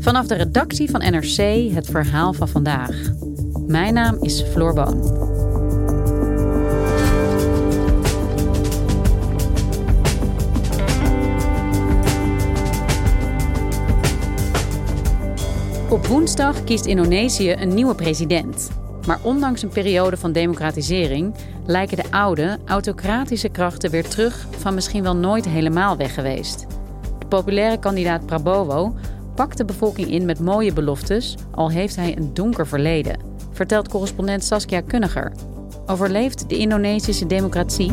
Vanaf de redactie van NRC het verhaal van vandaag. Mijn naam is Floor Boon. Op woensdag kiest Indonesië een nieuwe president. Maar ondanks een periode van democratisering lijken de oude, autocratische krachten weer terug van misschien wel nooit helemaal weg geweest. De populaire kandidaat Prabowo pakt de bevolking in met mooie beloftes, al heeft hij een donker verleden, vertelt correspondent Saskia Kunniger. Overleeft de Indonesische democratie?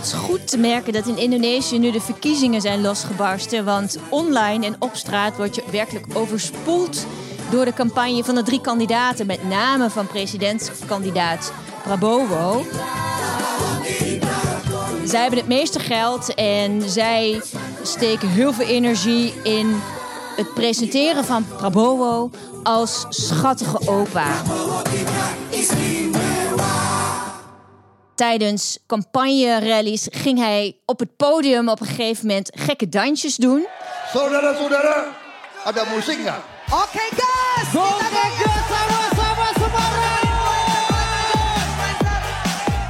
Het is goed te merken dat in Indonesië nu de verkiezingen zijn losgebarsten. Want online en op straat word je werkelijk overspoeld door de campagne van de drie kandidaten. Met name van presidentskandidaat Prabowo. Zij hebben het meeste geld en zij steken heel veel energie in het presenteren van Prabowo als schattige opa tijdens campagne-rallies ging hij op het podium op een gegeven moment gekke dansjes doen. Saudara-saudara, ada musik nggak? Oke gas!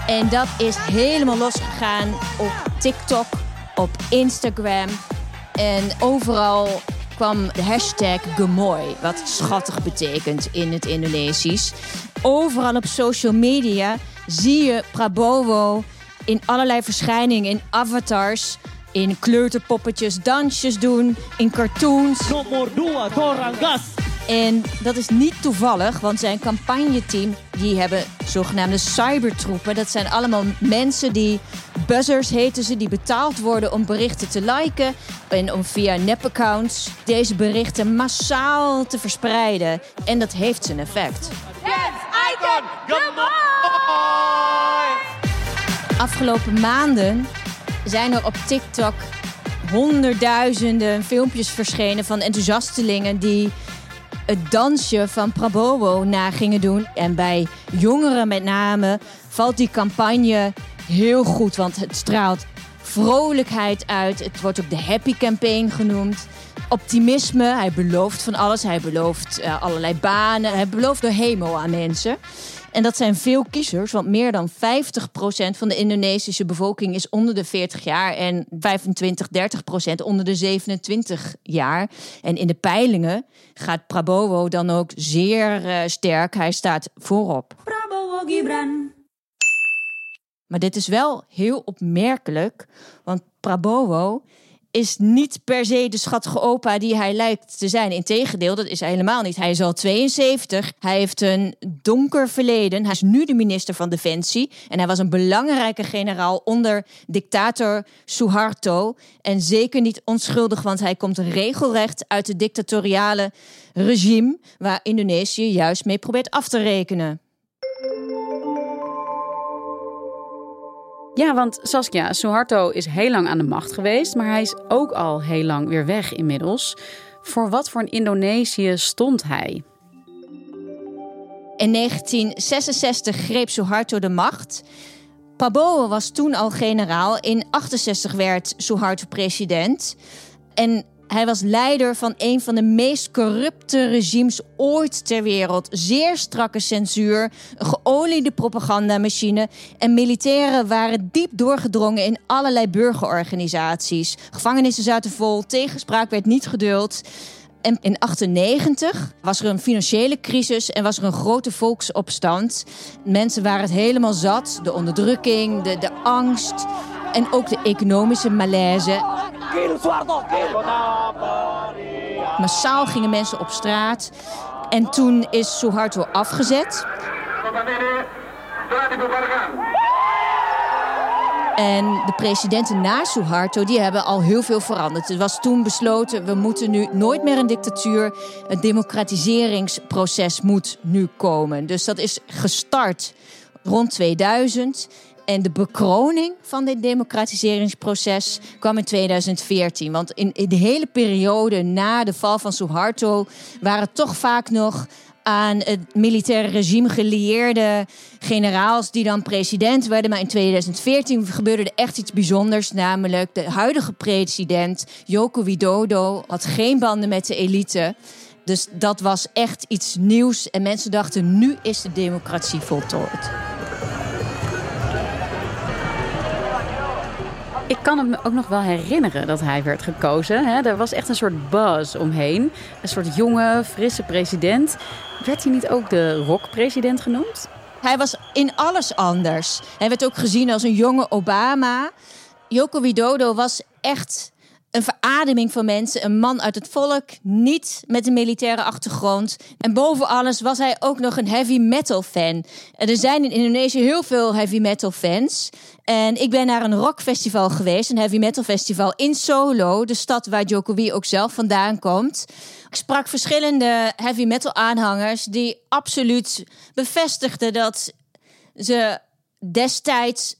En dat is helemaal losgegaan op TikTok, op Instagram. En overal kwam de hashtag Gemoy, wat schattig betekent in het Indonesisch. Overal op social media zie je Prabowo in allerlei verschijningen, in avatars, in kleuterpoppetjes, dansjes doen, in cartoons. Nomor 2, gas. En dat is niet toevallig, want zijn campagneteam die hebben zogenaamde cybertroepen. Dat zijn allemaal mensen die buzzers heten ze, die betaald worden om berichten te liken en om via nepaccounts deze berichten massaal te verspreiden. En dat heeft zijn effect. Icon, Afgelopen maanden zijn er op TikTok honderdduizenden filmpjes verschenen van enthousiastelingen die het dansje van Prabowo na gingen doen. En bij jongeren met name valt die campagne heel goed, want het straalt vrolijkheid uit. Het wordt ook de Happy Campaign genoemd. Optimisme, hij belooft van alles. Hij belooft uh, allerlei banen. Hij belooft de hemel aan mensen. En dat zijn veel kiezers, want meer dan 50% van de Indonesische bevolking is onder de 40 jaar en 25, 30% onder de 27 jaar. En in de peilingen gaat Prabowo dan ook zeer uh, sterk. Hij staat voorop. Prabowo Gibran. Maar dit is wel heel opmerkelijk, want Prabowo is niet per se de schattige opa die hij lijkt te zijn. Integendeel, dat is hij helemaal niet. Hij is al 72. Hij heeft een donker verleden. Hij is nu de minister van Defensie. En hij was een belangrijke generaal onder dictator Suharto. En zeker niet onschuldig, want hij komt regelrecht uit het dictatoriale regime... waar Indonesië juist mee probeert af te rekenen. Ja, want Saskia, Suharto is heel lang aan de macht geweest, maar hij is ook al heel lang weer weg inmiddels. Voor wat voor een Indonesië stond hij? In 1966 greep Suharto de macht. Prabowo was toen al generaal. In 68 werd Suharto president. En hij was leider van een van de meest corrupte regimes ooit ter wereld. Zeer strakke censuur, een geoliede propagandamachine. En militairen waren diep doorgedrongen in allerlei burgerorganisaties. Gevangenissen zaten vol, tegenspraak werd niet geduld. En in 98 was er een financiële crisis en was er een grote volksopstand. Mensen waren het helemaal zat. De onderdrukking, de, de angst en ook de economische malaise. Massaal gingen mensen op straat. En toen is Suharto afgezet. En de presidenten na Suharto die hebben al heel veel veranderd. Het was toen besloten, we moeten nu nooit meer een dictatuur. Het democratiseringsproces moet nu komen. Dus dat is gestart rond 2000. En de bekroning van dit democratiseringsproces kwam in 2014. Want in, de hele periode na de val van Suharto waren toch vaak nog aan het militaire regime gelieerde generaals die dan president werden. Maar in 2014 gebeurde er echt iets bijzonders. Namelijk de huidige president, Joko Widodo, had geen banden met de elite. Dus dat was echt iets nieuws. En mensen dachten, nu is de democratie voltooid. Ik kan me ook nog wel herinneren dat hij werd gekozen. Hè? Er was echt een soort buzz omheen. Een soort jonge, frisse president. Werd hij niet ook de rock-president genoemd? Hij was in alles anders. Hij werd ook gezien als een jonge Obama. Joko Widodo was echt een verademing van mensen. Een man uit het volk, niet met een militaire achtergrond. En boven alles was hij ook nog een heavy metal fan. Er zijn in Indonesië heel veel heavy metal fans. En ik ben naar een rockfestival geweest, een heavy metal festival in Solo, de stad waar Jokowi ook zelf vandaan komt. Ik sprak verschillende heavy metal aanhangers die absoluut bevestigden dat ze destijds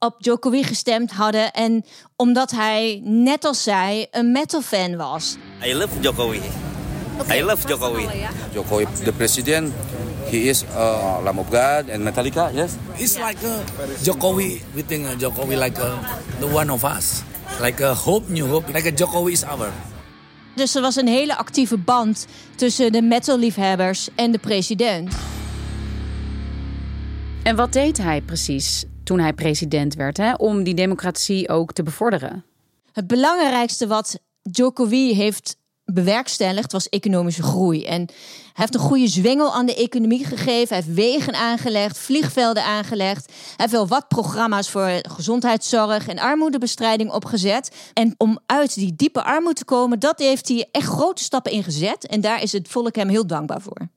op Jokowi gestemd hadden. En omdat hij, net als zij, een metal fan was. I love Jokowi. I love Jokowi. Jokowi, the president, he is uh, Lamb of God and Metallica, yes? It's like uh, Jokowi. We think uh, Jokowi like uh, the one of us. Like a hope, new hope. Like a Jokowi is our. Dus er was een hele actieve band tussen de metalliefhebbers en de president. En wat deed hij precies toen hij president werd, hè, om die democratie ook te bevorderen? Het belangrijkste wat Jokowi heeft bewerkstelligd was economische groei. En hij heeft een goede zwengel aan de economie gegeven. Hij heeft wegen aangelegd, vliegvelden aangelegd. Hij heeft wel wat programma's voor gezondheidszorg en armoedebestrijding opgezet. En om uit die diepe armoede te komen, dat heeft hij echt grote stappen ingezet. En daar is het volk hem heel dankbaar voor.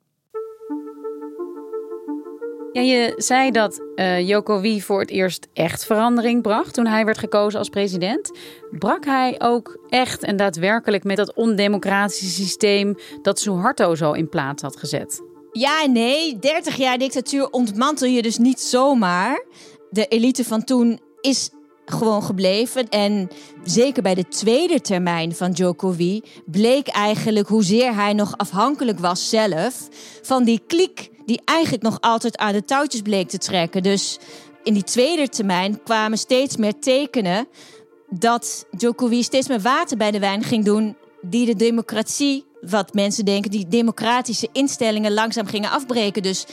Ja, je zei dat uh, Joko Wie voor het eerst echt verandering bracht toen hij werd gekozen als president. Brak hij ook echt en daadwerkelijk met dat ondemocratische systeem dat Suharto zo in plaats had gezet? Ja nee. 30 jaar dictatuur ontmantel je dus niet zomaar. De elite van toen is gewoon gebleven. En zeker bij de tweede termijn van Jokowi bleek eigenlijk hoezeer hij nog afhankelijk was zelf van die kliek die eigenlijk nog altijd aan de touwtjes bleek te trekken. Dus in die tweede termijn kwamen steeds meer tekenen dat Jokowi steeds meer water bij de wijn ging doen die de democratie, wat mensen denken, die democratische instellingen langzaam gingen afbreken. Dus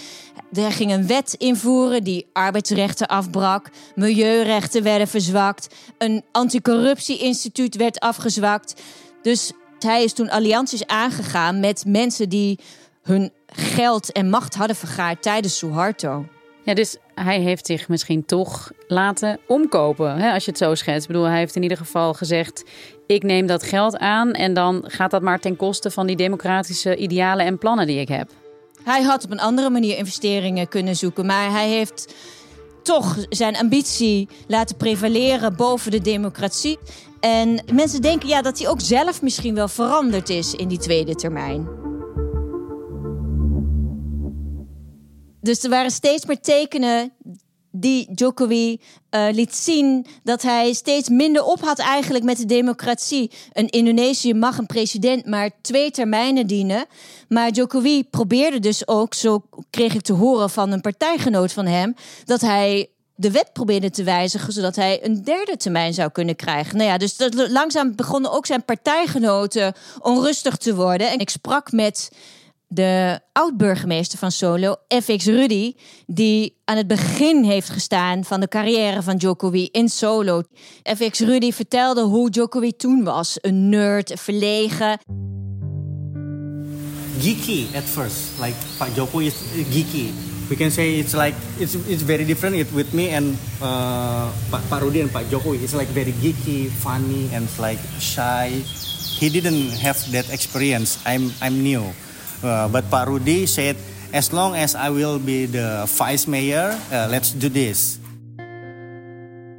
er ging een wet invoeren die arbeidsrechten afbrak, milieurechten werden verzwakt, een anticorruptie-instituut werd afgezwakt. Dus hij is toen allianties aangegaan met mensen die hun geld en macht hadden vergaard tijdens Suharto. Ja, dus hij heeft zich misschien toch laten omkopen, hè, als je het zo schetst. Ik bedoel, hij heeft in ieder geval gezegd: ik neem dat geld aan en dan gaat dat maar ten koste van die democratische idealen en plannen die ik heb. Hij had op een andere manier investeringen kunnen zoeken, maar hij heeft toch zijn ambitie laten prevaleren boven de democratie. En mensen denken ja, dat hij ook zelf misschien wel veranderd is in die tweede termijn. Dus er waren steeds meer tekenen die Jokowi uh, liet zien dat hij steeds minder op had eigenlijk met de democratie. Een Indonesië mag een president maar twee termijnen dienen. Maar Jokowi probeerde dus ook, zo kreeg ik te horen van een partijgenoot van hem, dat hij de wet probeerde te wijzigen, zodat hij een derde termijn zou kunnen krijgen. Nou ja, dus dat, langzaam begonnen ook zijn partijgenoten onrustig te worden. En ik sprak met de oud-burgemeester van Solo, FX Rudy, die aan het begin heeft gestaan van de carrière van Jokowi in Solo. FX Rudy vertelde hoe Jokowi toen was. Een nerd, verlegen. Geeky at first, like Pak Jokowi is geeky. we can say it's like it's it's very different it, with me and uh, Pak Pak Rudi and Pak Jokowi. It's like very geeky, funny, and like shy. He didn't have that experience. I'm I'm new, uh, but Pak Rudi said, as long as I will be the vice mayor, uh, let's do this.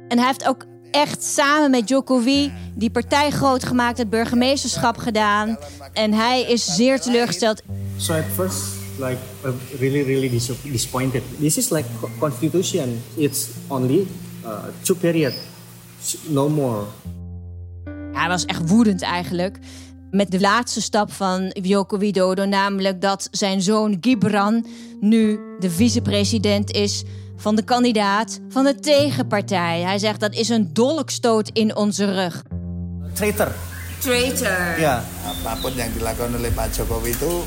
En hij heeft ook echt samen met Jokowi die partij groot gemaakt, het burgemeesterschap gedaan. En hij is zeer teleurgesteld. So at first, like really, really dis disappointed. This is like co- constitution. It's only uh, two period, no more. Hij was echt woedend eigenlijk. Met de laatste stap van Joko Widodo, namelijk dat zijn zoon Gibran nu de vicepresident is van de kandidaat van de tegenpartij. Hij zegt dat is een dolkstoot in onze rug. Traitor. Traitor. Ja. Apapun yang dilakukan oleh Pak Jokowi itu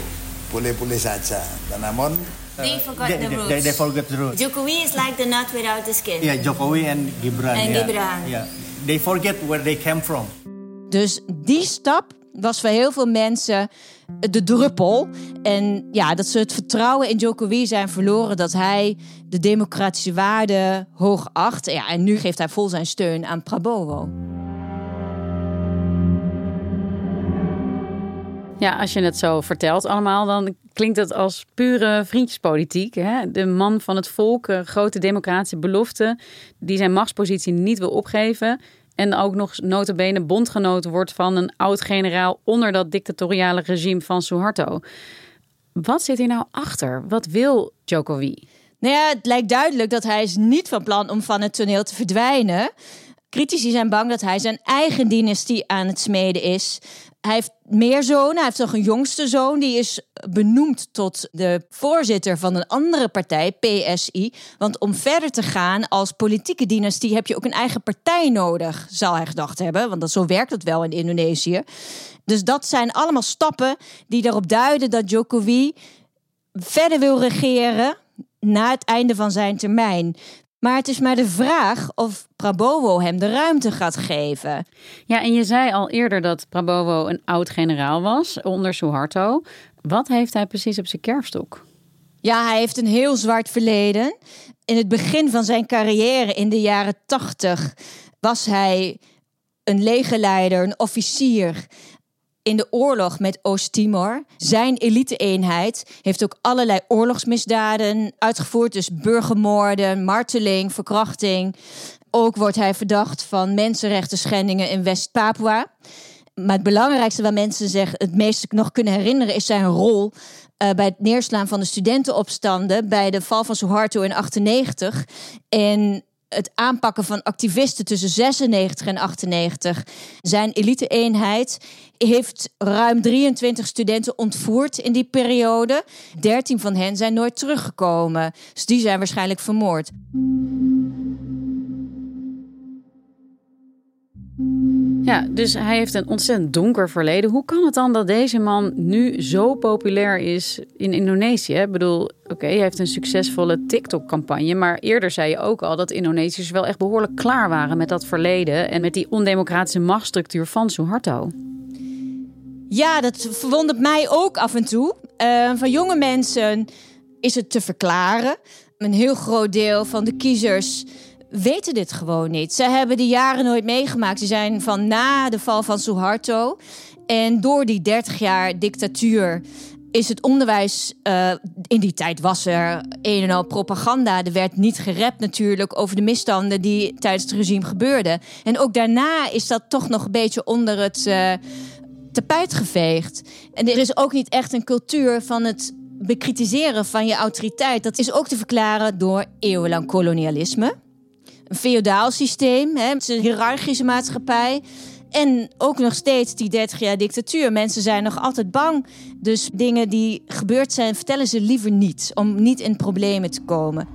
boleh-boleh saja. Dan namun They forgot they, the they- roots. they, they forget the roots. Jokowi is like the nut without the skin. Yeah, Jokowi and Gibran. And yeah. Gibran. Yeah. They forget where they came from. Dus die stap was voor heel veel mensen de druppel. En ja, dat ze het vertrouwen in Jokowi zijn verloren. Dat hij de democratische waarden hoog acht. Ja, en nu geeft hij vol zijn steun aan Prabowo. Ja, als je het zo vertelt allemaal, dan klinkt het als pure vriendjespolitiek. Hè? De man van het volk, grote democratische belofte, die zijn machtspositie niet wil opgeven. En ook nog notabene bondgenoot wordt van een oud-generaal onder dat dictatoriale regime van Suharto. Wat zit hier nou achter? Wat wil Jokowi? Nou ja, het lijkt duidelijk dat hij is niet van plan om van het toneel te verdwijnen. Critici zijn bang dat hij zijn eigen dynastie aan het smeden is. Hij heeft meer zonen. Hij heeft nog een jongste zoon. Die is benoemd tot de voorzitter van een andere partij, PSI. Want om verder te gaan als politieke dynastie heb je ook een eigen partij nodig, zal hij gedacht hebben. Want dat, zo werkt het wel in Indonesië. Dus dat zijn allemaal stappen die erop duiden dat Jokowi verder wil regeren na het einde van zijn termijn. Maar het is maar de vraag of Prabowo hem de ruimte gaat geven. Ja, en je zei al eerder dat Prabowo een oud-generaal was onder Suharto. Wat heeft hij precies op zijn kerfstok? Ja, hij heeft een heel zwart verleden. In het begin van zijn carrière in de jaren tachtig was hij een legerleider, een officier in de oorlog met Oost-Timor. Zijn elite-eenheid heeft ook allerlei oorlogsmisdaden uitgevoerd. Dus burgermoorden, marteling, verkrachting. Ook wordt hij verdacht van mensenrechten schendingen in West-Papua. Maar het belangrijkste waar mensen zich het meest nog kunnen herinneren... is zijn rol uh, bij het neerslaan van de studentenopstanden... bij de val van Suharto in 98... en het aanpakken van activisten tussen 96 en 98. Zijn elite-eenheid heeft ruim 23 studenten ontvoerd in die periode. 13 van hen zijn nooit teruggekomen. Dus die zijn waarschijnlijk vermoord. Ja, dus hij heeft een ontzettend donker verleden. Hoe kan het dan dat deze man nu zo populair is in Indonesië? Ik bedoel, oké, hij heeft een succesvolle TikTok-campagne. Maar eerder zei je ook al dat Indonesiërs wel echt behoorlijk klaar waren met dat verleden. En met die ondemocratische machtsstructuur van Suharto. Ja, dat verwondert mij ook af en toe. Uh, van jonge mensen is het te verklaren. Een heel groot deel van de kiezers weten dit gewoon niet. Ze hebben die jaren nooit meegemaakt. Ze zijn van na de val van Suharto. En door die 30 jaar dictatuur is het onderwijs... Uh, in die tijd was er een en al propaganda. Er werd niet gerept natuurlijk over de misstanden die tijdens het regime gebeurden. En ook daarna is dat toch nog een beetje onder het uh, tapijt geveegd. En er is ook niet echt een cultuur van het bekritiseren van je autoriteit. Dat is ook te verklaren door eeuwenlang kolonialisme een feodaal systeem, hè, een hiërarchische maatschappij. En ook nog steeds die 30 jaar dictatuur. Mensen zijn nog altijd bang. Dus dingen die gebeurd zijn, vertellen ze liever niet. Om niet in problemen te komen.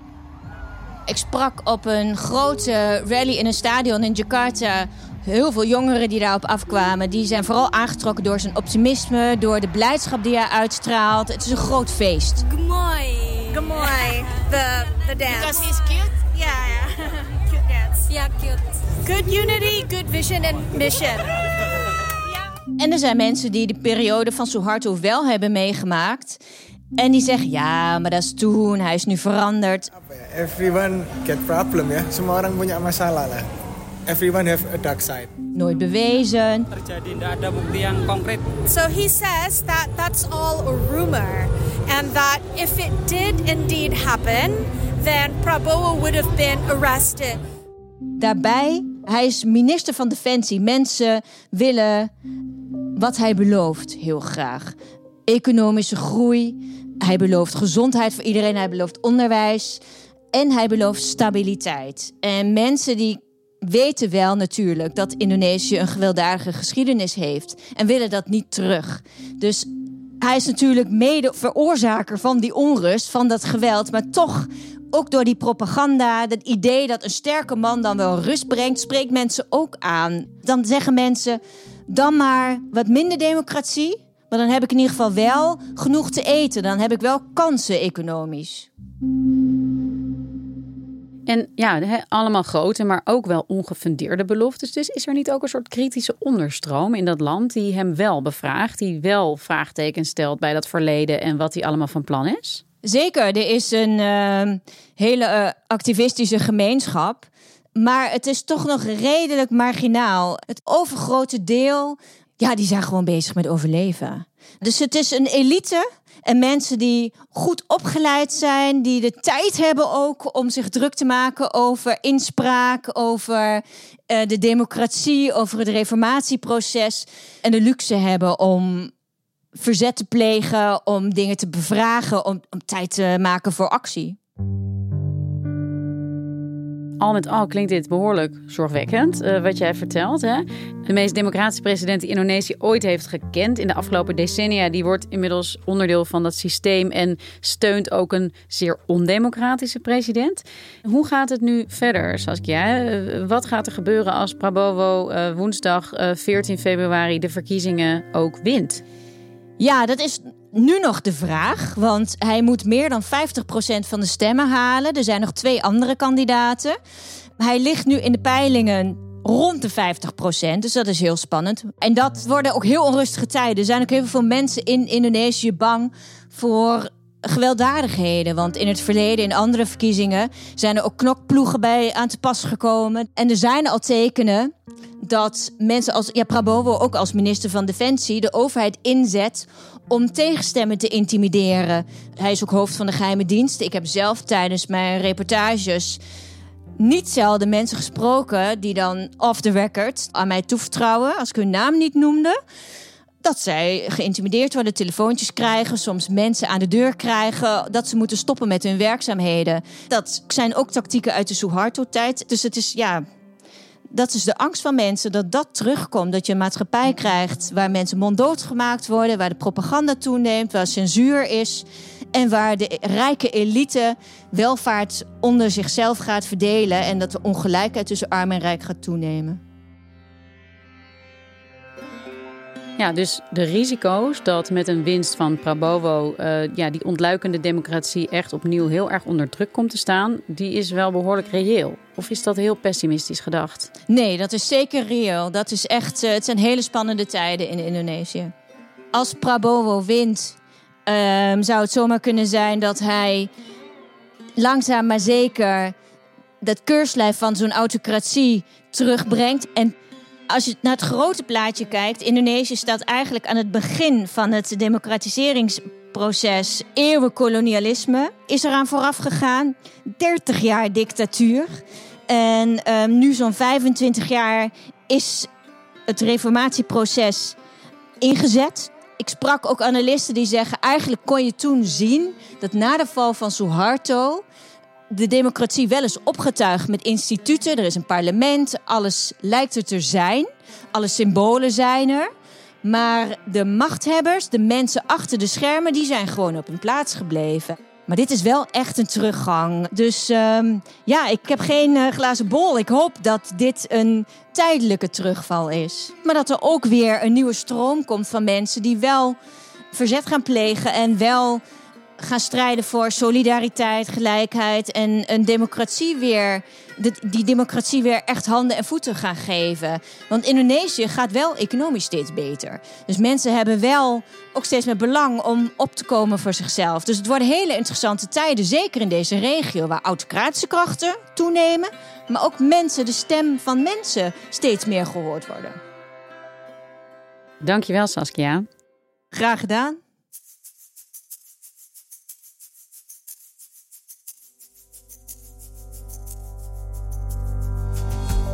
Ik sprak op een grote rally in een stadion in Jakarta. Heel veel jongeren die daarop afkwamen. Die zijn vooral aangetrokken door zijn optimisme. Door de blijdschap die hij uitstraalt. Het is een groot feest. Gemoy. Gemoy. The, the dance. Because he's cute? Yeah, yeah. cute dance. Yeah, cute. Good unity, good vision and mission. En er zijn mensen die de periode van Suharto wel hebben meegemaakt. En die zeggen, ja, maar dat is toen, hij is nu veranderd. Everyone get problem ya. Semua orang punya masalah lah. Everyone have a dark side. Nooit bewezen. Terjadi tidak ada bukti yang konkret. So he says that that's all a rumor, and that if it did indeed happen, then Prabowo would have been arrested. Daarbij, hij is minister van Defensie. Mensen willen wat hij belooft heel graag. Economische groei. Hij belooft gezondheid voor iedereen. Hij belooft onderwijs. En hij belooft stabiliteit. En mensen die weten wel natuurlijk dat Indonesië een gewelddadige geschiedenis heeft. En willen dat niet terug. Dus hij is natuurlijk mede veroorzaker van die onrust, van dat geweld. Maar toch, ook door die propaganda, het idee dat een sterke man dan wel rust brengt, spreekt mensen ook aan. Dan zeggen mensen, dan maar wat minder democratie. Maar dan heb ik in ieder geval wel genoeg te eten. Dan heb ik wel kansen economisch. En ja, allemaal grote, maar ook wel ongefundeerde beloftes. Dus is er niet ook een soort kritische onderstroom in dat land die hem wel bevraagt, die wel vraagtekens stelt bij dat verleden en wat hij allemaal van plan is? Zeker, er is een uh, hele uh, activistische gemeenschap. Maar het is toch nog redelijk marginaal. Het overgrote deel, ja, die zijn gewoon bezig met overleven. Dus het is een elite en mensen die goed opgeleid zijn, die de tijd hebben ook om zich druk te maken over inspraak, over uh, de democratie, over het reformatieproces. En de luxe hebben om verzet te plegen, om dingen te bevragen, om, om tijd te maken voor actie. Al met al klinkt dit behoorlijk zorgwekkend, uh, wat jij vertelt. Hè? De meest democratische president die Indonesië ooit heeft gekend in de afgelopen decennia, die wordt inmiddels onderdeel van dat systeem en steunt ook een zeer ondemocratische president. Hoe gaat het nu verder, Saskia? Uh, wat gaat er gebeuren als Prabowo uh, woensdag 14 februari de verkiezingen ook wint? Ja, dat is nu nog de vraag, want hij moet meer dan 50% van de stemmen halen. Er zijn nog twee andere kandidaten. Hij ligt nu in de peilingen rond de 50%, dus dat is heel spannend. En dat worden ook heel onrustige tijden. Er zijn ook heel veel mensen in Indonesië bang voor gewelddadigheden. Want in het verleden, in andere verkiezingen, zijn er ook knokploegen bij aan te pas gekomen. En er zijn al tekenen dat mensen als ja, Prabowo, ook als minister van Defensie, de overheid inzet om tegenstemmen te intimideren. Hij is ook hoofd van de geheime diensten. Ik heb zelf tijdens mijn reportages niet zelden mensen gesproken die dan off the record aan mij toevertrouwen, als ik hun naam niet noemde. Dat zij geïntimideerd worden, telefoontjes krijgen, soms mensen aan de deur krijgen, dat ze moeten stoppen met hun werkzaamheden. Dat zijn ook tactieken uit de Suharto-tijd. Dus het is ja, dat is de angst van mensen dat dat terugkomt. Dat je een maatschappij krijgt waar mensen monddood gemaakt worden, waar de propaganda toeneemt, waar censuur is en waar de rijke elite welvaart onder zichzelf gaat verdelen en dat de ongelijkheid tussen arm en rijk gaat toenemen. Ja, dus de risico's dat met een winst van Prabowo uh, ja, die ontluikende democratie echt opnieuw heel erg onder druk komt te staan, die is wel behoorlijk reëel. Of is dat heel pessimistisch gedacht? Nee, dat is zeker reëel. Dat is echt, uh, het zijn hele spannende tijden in Indonesië. Als Prabowo wint, uh, zou het zomaar kunnen zijn dat hij langzaam maar zeker dat keurslijf van zo'n autocratie terugbrengt. En als je naar het grote plaatje kijkt, Indonesië staat eigenlijk aan het begin van het democratiseringsproces. Eeuwen kolonialisme is eraan vooraf gegaan. 30 jaar dictatuur. En um, nu zo'n 25 jaar is het reformatieproces ingezet. Ik sprak ook analisten die zeggen: eigenlijk kon je toen zien dat na de val van Suharto de democratie wel is opgetuigd met instituten. Er is een parlement, alles lijkt er te zijn. Alle symbolen zijn er. Maar de machthebbers, de mensen achter de schermen, die zijn gewoon op hun plaats gebleven. Maar dit is wel echt een teruggang. Dus um, ja, ik heb geen uh, glazen bol. Ik hoop dat dit een tijdelijke terugval is. Maar dat er ook weer een nieuwe stroom komt van mensen die wel verzet gaan plegen en wel gaan strijden voor solidariteit, gelijkheid en een democratie weer de- die democratie weer echt handen en voeten gaan geven. Want Indonesië gaat wel economisch steeds beter. Dus mensen hebben wel ook steeds meer belang om op te komen voor zichzelf. Dus het worden hele interessante tijden, zeker in deze regio, waar autocratische krachten toenemen, maar ook mensen, de stem van mensen, steeds meer gehoord worden. Dankjewel Saskia. Graag gedaan.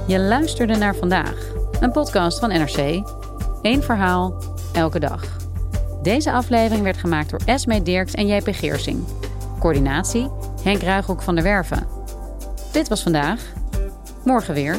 Je luisterde naar vandaag, een podcast van NRC. Eén verhaal, elke dag. Deze aflevering werd gemaakt door Esme Dirks en JP Geersing. Coördinatie Henk Ruigrok van der Werven. Dit was vandaag. Morgen weer.